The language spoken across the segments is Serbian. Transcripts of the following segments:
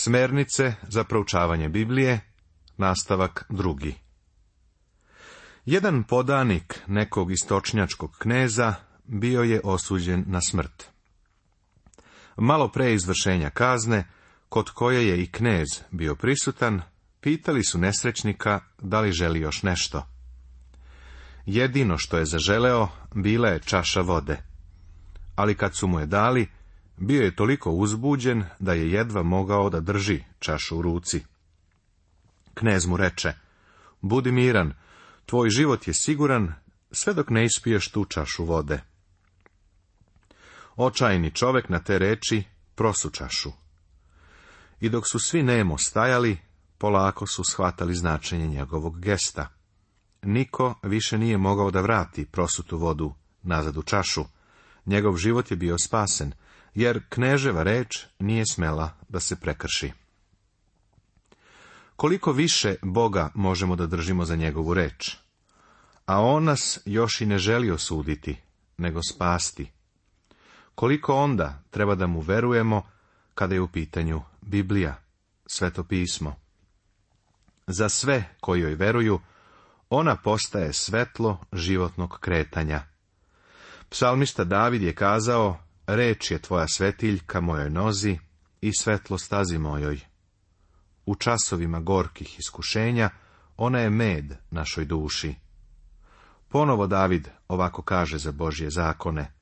Smernice za proučavanje Biblije, nastavak drugi. Jedan podanik nekog istočnjačkog kneza bio je osuđen na smrt. Malo pre izvršenja kazne, kod koje je i knez bio prisutan, pitali su nesrećnika da li želi još nešto. Jedino što je zaželeo bila je čaša vode. Ali kad su mu je dali, bio je toliko uzbuđen da je jedva mogao da drži čašu u ruci. Knez mu reče, budi miran, tvoj život je siguran, sve dok ne ispiješ tu čašu vode. Očajni čovek na te reči prosu čašu. I dok su svi nemo stajali, polako su shvatali značenje njegovog gesta. Niko više nije mogao da vrati prosutu vodu nazad u čašu. Njegov život je bio spasen, jer kneževa reč nije smela da se prekrši. Koliko više Boga možemo da držimo za njegovu reč? A on nas još i ne želi osuditi, nego spasti. Koliko onda treba da mu verujemo kada je u pitanju Biblija, sveto pismo? Za sve koji joj veruju, ona postaje svetlo životnog kretanja. Psalmista David je kazao, Reč je tvoja svetiljka mojoj nozi i svetlo stazi mojoj. U časovima gorkih iskušenja ona je med našoj duši. Ponovo David ovako kaže za Božje zakone.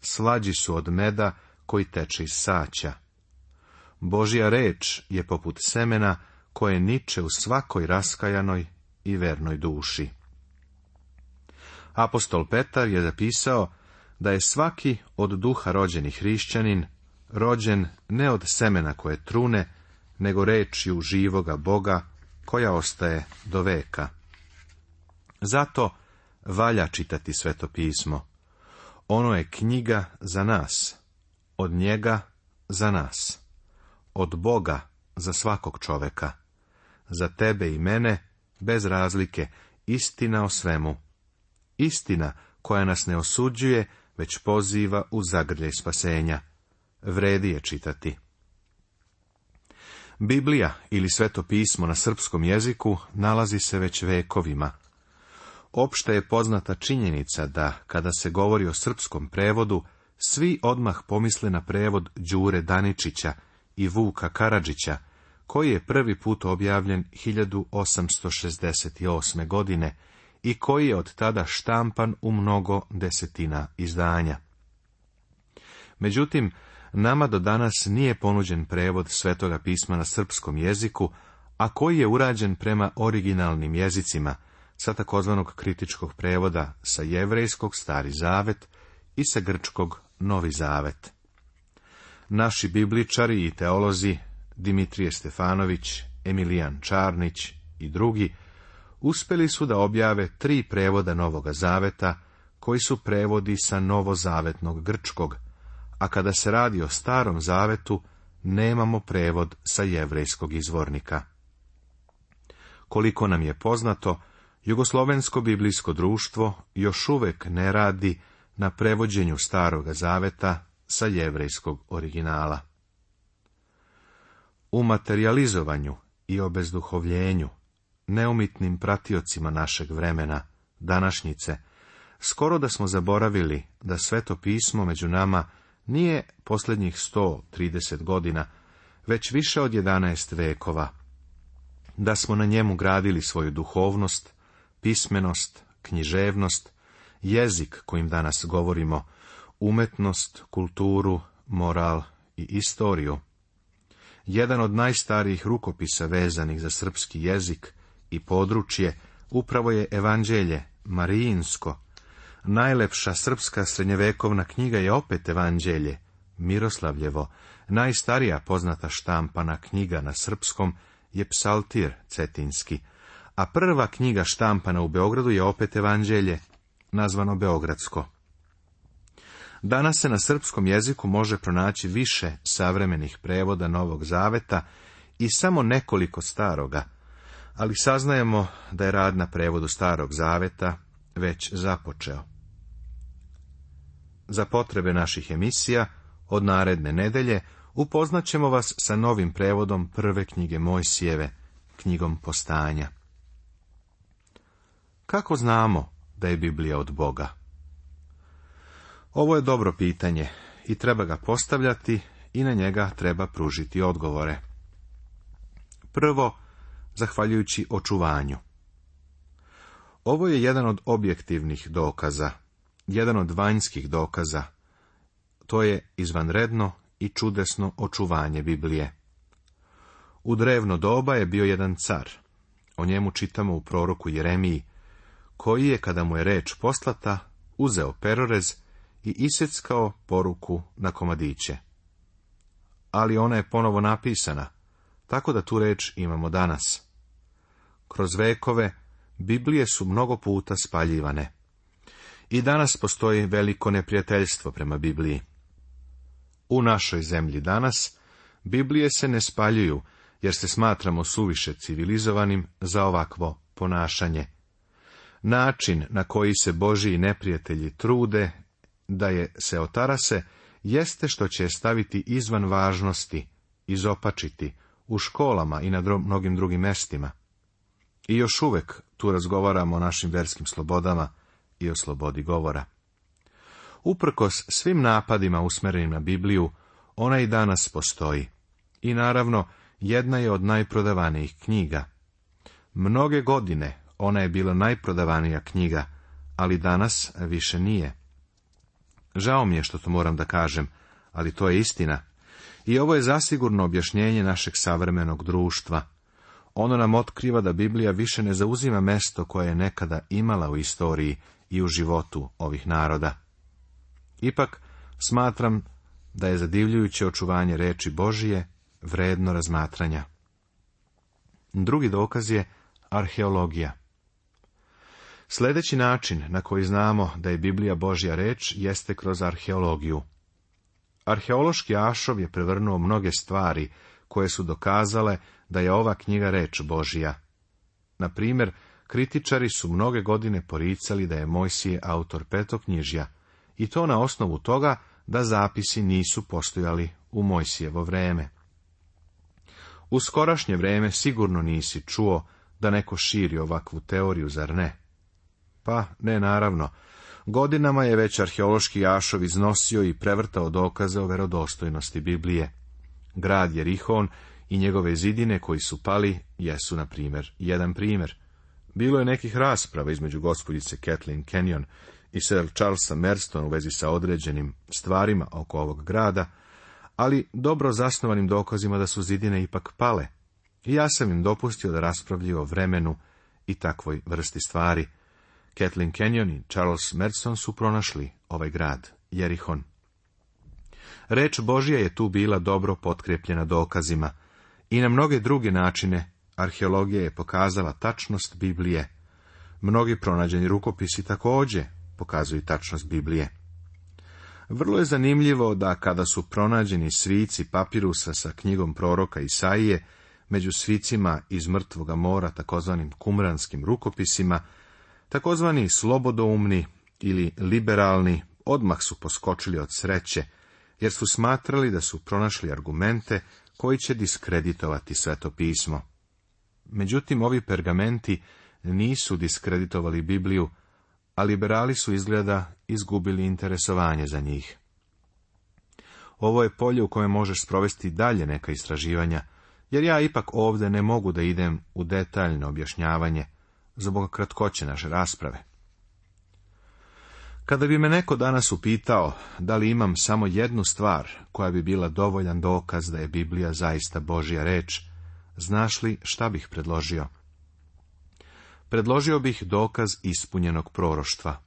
Slađi su od meda koji teče iz saća. Božja reč je poput semena koje niče u svakoj raskajanoj i vernoj duši. Apostol Petar je zapisao da je svaki od duha rođeni hrišćanin, rođen ne od semena koje trune, nego rečju živoga Boga, koja ostaje do veka. Zato valja čitati sveto pismo. Ono je knjiga za nas, od njega za nas, od Boga za svakog čoveka, za tebe i mene, bez razlike, istina o svemu. Istina koja nas ne osuđuje, već poziva u zagrljaj spasenja. Vredi je čitati. Biblija ili sveto pismo na srpskom jeziku nalazi se već vekovima. Opšta je poznata činjenica da, kada se govori o srpskom prevodu, svi odmah pomisle na prevod Đure Daničića i Vuka Karadžića, koji je prvi put objavljen 1868. godine, i koji je od tada štampan u mnogo desetina izdanja. Međutim, nama do danas nije ponuđen prevod svetoga pisma na srpskom jeziku, a koji je urađen prema originalnim jezicima, sa takozvanog kritičkog prevoda sa jevrejskog Stari Zavet i sa grčkog Novi Zavet. Naši bibličari i teolozi Dimitrije Stefanović, Emilijan Čarnić i drugi – uspjeli su da objave tri prevoda Novoga Zaveta, koji su prevodi sa novozavetnog grčkog, a kada se radi o starom zavetu, nemamo prevod sa jevrejskog izvornika. Koliko nam je poznato, Jugoslovensko biblijsko društvo još uvek ne radi na prevođenju staroga zaveta sa jevrejskog originala. U materializovanju i obezduhovljenju neumitnim pratiocima našeg vremena, današnjice, skoro da smo zaboravili da sveto pismo među nama nije posljednjih 130 godina, već više od 11 vekova. Da smo na njemu gradili svoju duhovnost, pismenost, književnost, jezik kojim danas govorimo, umetnost, kulturu, moral i istoriju. Jedan od najstarijih rukopisa vezanih za srpski jezik i područje upravo je evanđelje Marijinsko. Najlepša srpska srednjevekovna knjiga je opet evanđelje Miroslavljevo. Najstarija poznata štampana knjiga na srpskom je Psaltir Cetinski, a prva knjiga štampana u Beogradu je opet evanđelje, nazvano Beogradsko. Danas se na srpskom jeziku može pronaći više savremenih prevoda Novog Zaveta i samo nekoliko staroga, ali saznajemo da je rad na prevodu Starog Zaveta već započeo. Za potrebe naših emisija od naredne nedelje upoznat ćemo vas sa novim prevodom prve knjige Mojsijeve, knjigom postanja. Kako znamo da je Biblija od Boga? Ovo je dobro pitanje i treba ga postavljati i na njega treba pružiti odgovore. Prvo, zahvaljujući očuvanju. Ovo je jedan od objektivnih dokaza, jedan od vanjskih dokaza. To je izvanredno i čudesno očuvanje Biblije. U drevno doba je bio jedan car. O njemu čitamo u proroku Jeremiji, koji je, kada mu je reč poslata, uzeo perorez i iseckao poruku na komadiće. Ali ona je ponovo napisana, tako da tu reč imamo danas. Kroz vekove Biblije su mnogo puta spaljivane. I danas postoji veliko neprijateljstvo prema Bibliji. U našoj zemlji danas Biblije se ne spaljuju, jer se smatramo suviše civilizovanim za ovakvo ponašanje. Način na koji se i neprijatelji trude da je se otarase, jeste što će staviti izvan važnosti, izopačiti, u školama i na mnogim drugim mjestima. I još uvek tu razgovaramo o našim verskim slobodama i o slobodi govora. Uprkos svim napadima usmerenim na Bibliju, ona i danas postoji. I naravno, jedna je od najprodavanijih knjiga. Mnoge godine ona je bila najprodavanija knjiga, ali danas više nije. Žao mi je što to moram da kažem, ali to je istina. I ovo je zasigurno objašnjenje našeg savremenog društva. Ono nam otkriva da Biblija više ne zauzima mesto koje je nekada imala u istoriji i u životu ovih naroda. Ipak, smatram da je zadivljujuće očuvanje reči Božije vredno razmatranja. Drugi dokaz je arheologija. Sljedeći način na koji znamo da je Biblija Božja reč jeste kroz arheologiju. Arheološki ašov je prevrnuo mnoge stvari koje su dokazale da je ova knjiga reč Božija. Na primjer, kritičari su mnoge godine poricali da je Mojsije autor petoknjižja, i to na osnovu toga da zapisi nisu postojali u Mojsijevo vreme. U skorašnje vreme sigurno nisi čuo da neko širi ovakvu teoriju, zar ne? Pa, ne naravno, Godinama je već arheološki jašov iznosio i prevrtao dokaze o verodostojnosti Biblije. Grad je rihon i njegove zidine koji su pali jesu, na primjer, jedan primjer. Bilo je nekih rasprava između gospodice Kathleen Kenyon i Sir Charlesa Merston u vezi sa određenim stvarima oko ovog grada, ali dobro zasnovanim dokazima da su zidine ipak pale. I ja sam im dopustio da raspravljaju o vremenu i takvoj vrsti stvari, Kathleen Kenyon i Charles Merson su pronašli ovaj grad, Jerihon. Reč Božja je tu bila dobro potkrepljena dokazima i na mnoge druge načine arheologija je pokazala tačnost Biblije. Mnogi pronađeni rukopisi također pokazuju tačnost Biblije. Vrlo je zanimljivo da kada su pronađeni svici papirusa sa knjigom proroka Isaije, među svicima iz mrtvoga mora, takozvanim kumranskim rukopisima, Takozvani slobodoumni ili liberalni odmah su poskočili od sreće, jer su smatrali da su pronašli argumente koji će diskreditovati sveto pismo. Međutim, ovi pergamenti nisu diskreditovali Bibliju, a liberali su izgleda izgubili interesovanje za njih. Ovo je polje u kojem možeš sprovesti dalje neka istraživanja, jer ja ipak ovdje ne mogu da idem u detaljno objašnjavanje, zbog kratkoće naše rasprave. Kada bi me neko danas upitao da li imam samo jednu stvar koja bi bila dovoljan dokaz da je Biblija zaista Božja reč, znaš li šta bih predložio? Predložio bih dokaz ispunjenog proroštva.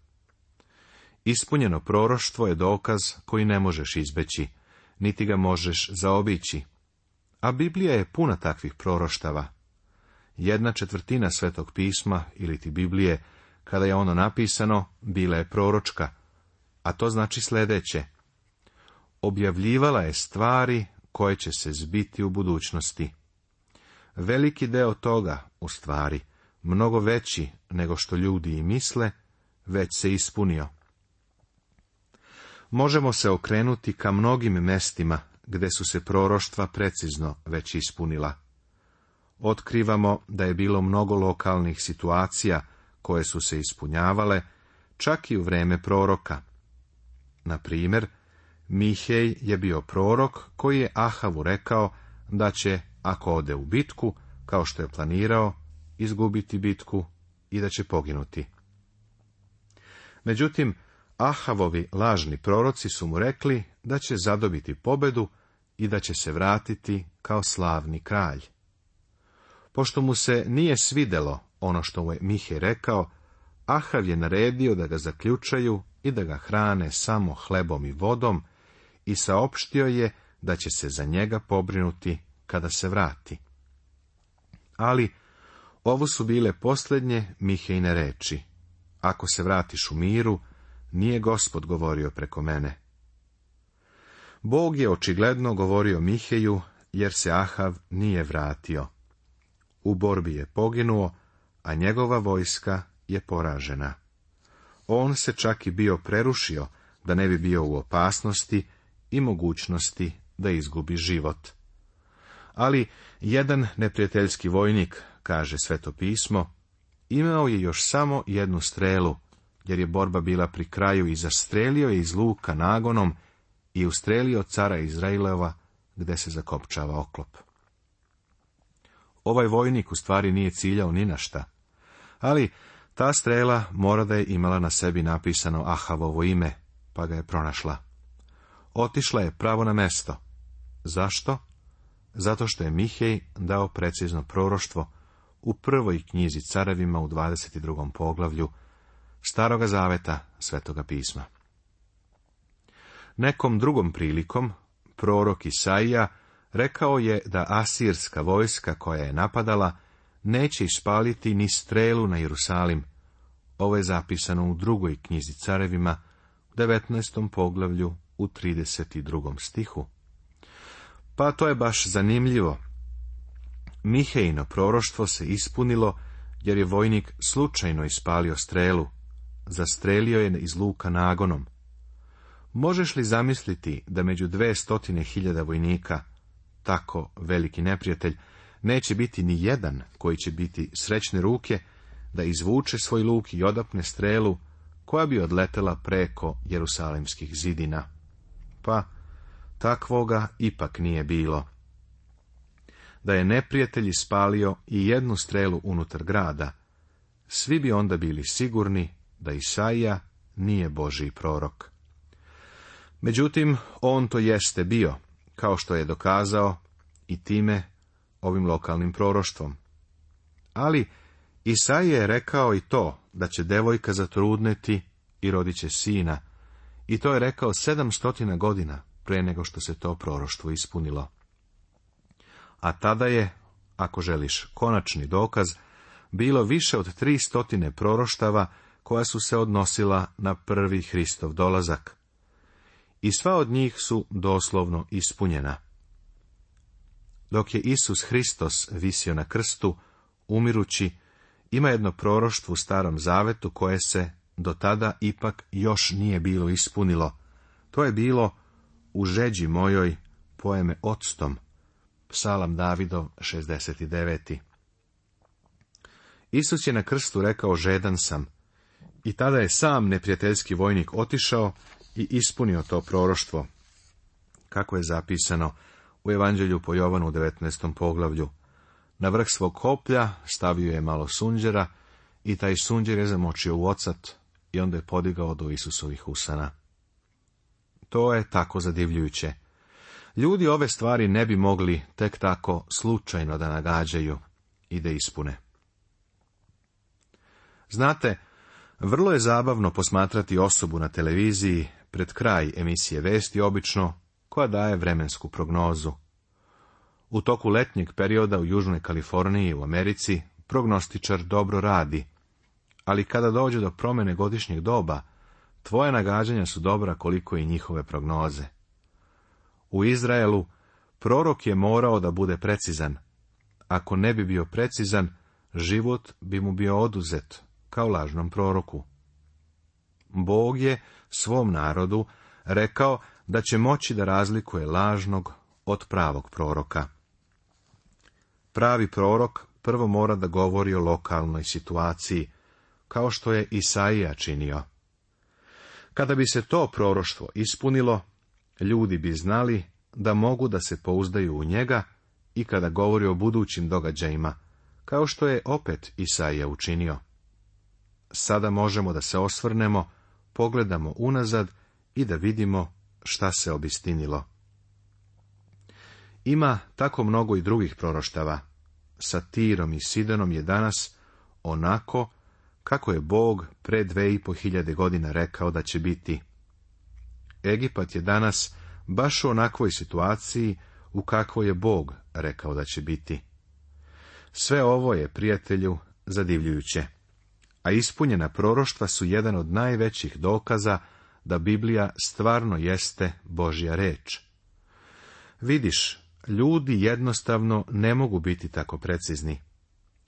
Ispunjeno proroštvo je dokaz koji ne možeš izbeći, niti ga možeš zaobići. A Biblija je puna takvih proroštava jedna četvrtina svetog pisma ili ti Biblije, kada je ono napisano, bila je proročka, a to znači sljedeće. Objavljivala je stvari koje će se zbiti u budućnosti. Veliki deo toga, u stvari, mnogo veći nego što ljudi i misle, već se ispunio. Možemo se okrenuti ka mnogim mestima gde su se proroštva precizno već ispunila otkrivamo da je bilo mnogo lokalnih situacija koje su se ispunjavale čak i u vreme proroka. Na primjer, Mihej je bio prorok koji je Ahavu rekao da će, ako ode u bitku, kao što je planirao, izgubiti bitku i da će poginuti. Međutim, Ahavovi lažni proroci su mu rekli da će zadobiti pobedu i da će se vratiti kao slavni kralj. Pošto mu se nije svidelo ono što mu je Mihej rekao, Ahav je naredio da ga zaključaju i da ga hrane samo hlebom i vodom i saopštio je da će se za njega pobrinuti kada se vrati. Ali ovo su bile posljednje Mihejne reči. Ako se vratiš u miru, nije gospod govorio preko mene. Bog je očigledno govorio Miheju, jer se Ahav nije vratio. U borbi je poginuo, a njegova vojska je poražena. On se čak i bio prerušio, da ne bi bio u opasnosti i mogućnosti da izgubi život. Ali jedan neprijateljski vojnik, kaže sveto pismo, imao je još samo jednu strelu, jer je borba bila pri kraju i zastrelio je iz luka nagonom i ustrelio cara Izrailova, gde se zakopčava oklop. Ovaj vojnik u stvari nije ciljao ni na šta. Ali ta strela mora da je imala na sebi napisano Ahavovo ime, pa ga je pronašla. Otišla je pravo na mesto. Zašto? Zato što je Mihej dao precizno proroštvo u prvoj knjizi carevima u 22. poglavlju Staroga zaveta Svetoga pisma. Nekom drugom prilikom prorok Isaija Rekao je da asirska vojska koja je napadala neće ispaliti ni strelu na Jerusalim. Ovo je zapisano u drugoj knjizi carevima, u 19. poglavlju u 32. stihu. Pa to je baš zanimljivo. Mihejno proroštvo se ispunilo, jer je vojnik slučajno ispalio strelu. Zastrelio je iz luka nagonom. Možeš li zamisliti da među dve stotine hiljada vojnika tako veliki neprijatelj, neće biti ni jedan koji će biti srećne ruke da izvuče svoj luk i odapne strelu koja bi odletela preko jerusalimskih zidina. Pa, takvoga ipak nije bilo. Da je neprijatelj ispalio i jednu strelu unutar grada, svi bi onda bili sigurni da Isaija nije Boži prorok. Međutim, on to jeste bio, kao što je dokazao i time ovim lokalnim proroštvom. Ali Isaj je rekao i to da će devojka zatrudneti i rodit će sina, i to je rekao sedamstotina godina pre nego što se to proroštvo ispunilo. A tada je, ako želiš, konačni dokaz, bilo više od tri stotine proroštava koja su se odnosila na prvi Hristov dolazak, i sva od njih su doslovno ispunjena. Dok je Isus Hristos visio na krstu, umirući, ima jedno proroštvo u starom zavetu koje se do tada ipak još nije bilo ispunilo. To je bilo u žeđi mojoj poeme octom. psalam Davidov 69. Isus je na krstu rekao žedan sam i tada je sam neprijateljski vojnik otišao i ispunio to proroštvo, kako je zapisano u Evanđelju po Jovanu u 19. poglavlju. Na vrh svog koplja stavio je malo sunđera i taj sunđer je zamočio u ocat i onda je podigao do Isusovih usana. To je tako zadivljujuće. Ljudi ove stvari ne bi mogli tek tako slučajno da nagađaju i da ispune. Znate, vrlo je zabavno posmatrati osobu na televiziji pred kraj emisije Vesti obično, koja daje vremensku prognozu. U toku letnjeg perioda u Južnoj Kaliforniji u Americi prognostičar dobro radi, ali kada dođe do promjene godišnjeg doba, tvoje nagađanja su dobra koliko i njihove prognoze. U Izraelu prorok je morao da bude precizan. Ako ne bi bio precizan, život bi mu bio oduzet, kao lažnom proroku. Bog je svom narodu rekao da će moći da razlikuje lažnog od pravog proroka. Pravi prorok prvo mora da govori o lokalnoj situaciji, kao što je Isaija činio. Kada bi se to proroštvo ispunilo, ljudi bi znali da mogu da se pouzdaju u njega i kada govori o budućim događajima, kao što je opet Isaija učinio. Sada možemo da se osvrnemo pogledamo unazad i da vidimo šta se obistinilo. Ima tako mnogo i drugih proroštava. Sa Tirom i Sidonom je danas onako kako je Bog pre dve i po hiljade godina rekao da će biti. Egipat je danas baš u onakvoj situaciji u kakvoj je Bog rekao da će biti. Sve ovo je, prijatelju, zadivljujuće a ispunjena proroštva su jedan od najvećih dokaza da Biblija stvarno jeste Božja reč. Vidiš, ljudi jednostavno ne mogu biti tako precizni.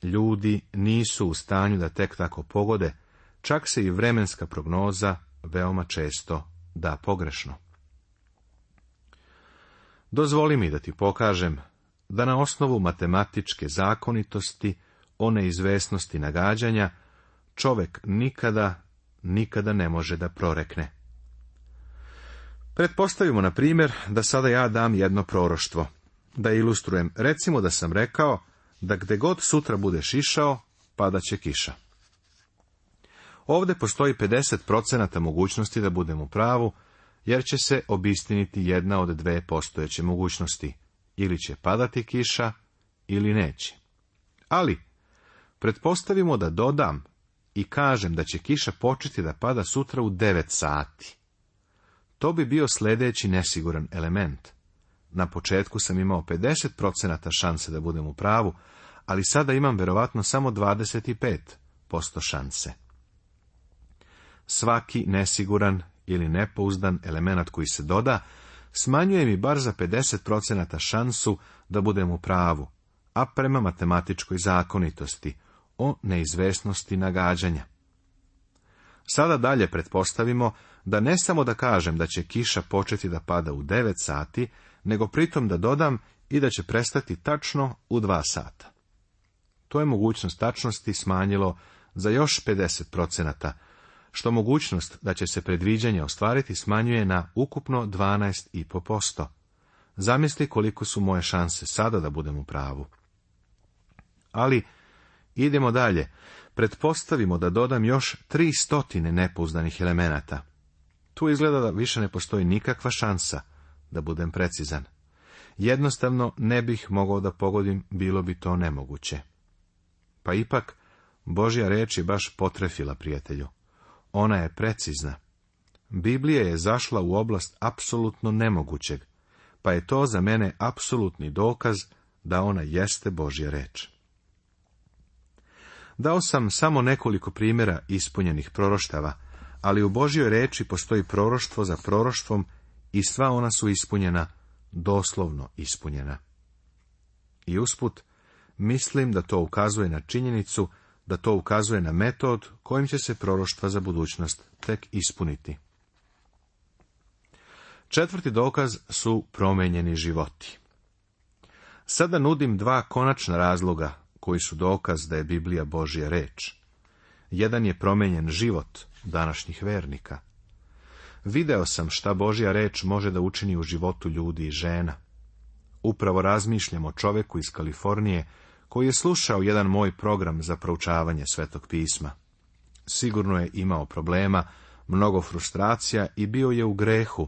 Ljudi nisu u stanju da tek tako pogode, čak se i vremenska prognoza veoma često da pogrešno. Dozvoli mi da ti pokažem da na osnovu matematičke zakonitosti, one izvesnosti nagađanja, čovek nikada, nikada ne može da prorekne. Pretpostavimo, na primjer, da sada ja dam jedno proroštvo. Da ilustrujem, recimo da sam rekao da gde god sutra budeš išao, pada će kiša. Ovdje postoji 50% mogućnosti da budem u pravu, jer će se obistiniti jedna od dve postojeće mogućnosti. Ili će padati kiša, ili neće. Ali, pretpostavimo da dodam i kažem da će kiša početi da pada sutra u devet sati. To bi bio sljedeći nesiguran element. Na početku sam imao 50% šanse da budem u pravu, ali sada imam verovatno samo 25% šanse. Svaki nesiguran ili nepouzdan element koji se doda, smanjuje mi bar za 50% šansu da budem u pravu, a prema matematičkoj zakonitosti o neizvesnosti nagađanja. Sada dalje pretpostavimo da ne samo da kažem da će kiša početi da pada u 9 sati, nego pritom da dodam i da će prestati tačno u 2 sata. To je mogućnost tačnosti smanjilo za još 50%, što mogućnost da će se predviđanje ostvariti smanjuje na ukupno 12,5%. Zamisli koliko su moje šanse sada da budem u pravu. Ali Idemo dalje. Pretpostavimo da dodam još tri stotine nepouzdanih elemenata. Tu izgleda da više ne postoji nikakva šansa, da budem precizan. Jednostavno ne bih mogao da pogodim, bilo bi to nemoguće. Pa ipak, Božja reč je baš potrefila prijatelju. Ona je precizna. Biblija je zašla u oblast apsolutno nemogućeg, pa je to za mene apsolutni dokaz da ona jeste Božja reč. Dao sam samo nekoliko primjera ispunjenih proroštava, ali u Božjoj reči postoji proroštvo za proroštvom i sva ona su ispunjena, doslovno ispunjena. I usput, mislim da to ukazuje na činjenicu, da to ukazuje na metod kojim će se proroštva za budućnost tek ispuniti. Četvrti dokaz su promenjeni životi. Sada nudim dva konačna razloga koji su dokaz da je Biblija Božja reč. Jedan je promenjen život današnjih vernika. Video sam šta Božja reč može da učini u životu ljudi i žena. Upravo razmišljam o čoveku iz Kalifornije koji je slušao jedan moj program za proučavanje Svetog pisma. Sigurno je imao problema, mnogo frustracija i bio je u grehu,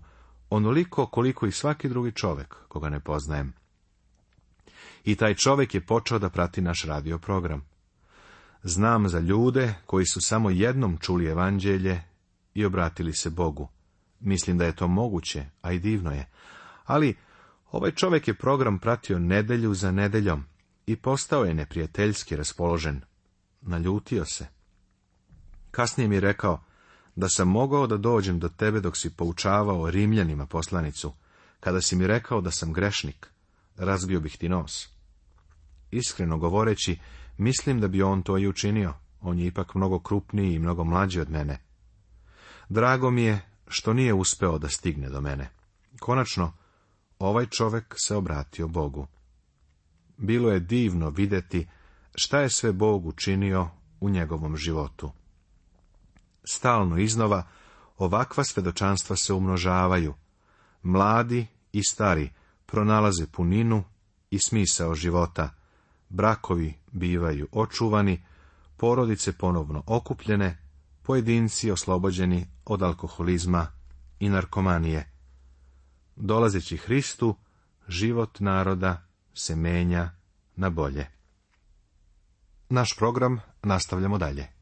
onoliko koliko i svaki drugi čovek, koga ne poznajem. I taj čovjek je počeo da prati naš radio program. Znam za ljude koji su samo jednom čuli evanđelje i obratili se Bogu. Mislim da je to moguće, a i divno je. Ali ovaj čovjek je program pratio nedelju za nedeljom i postao je neprijateljski raspoložen. Naljutio se. Kasnije mi rekao da sam mogao da dođem do tebe dok si poučavao Rimljanima poslanicu, kada si mi rekao da sam grešnik, razbio bih ti nos. Iskreno govoreći, mislim da bi on to i učinio. On je ipak mnogo krupniji i mnogo mlađi od mene. Drago mi je što nije uspeo da stigne do mene. Konačno, ovaj čovek se obratio Bogu. Bilo je divno vidjeti šta je sve Bog učinio u njegovom životu. Stalno iznova ovakva svedočanstva se umnožavaju. Mladi i stari pronalaze puninu i smisao života brakovi bivaju očuvani, porodice ponovno okupljene, pojedinci oslobođeni od alkoholizma i narkomanije. Dolazeći Hristu, život naroda se menja na bolje. Naš program nastavljamo dalje.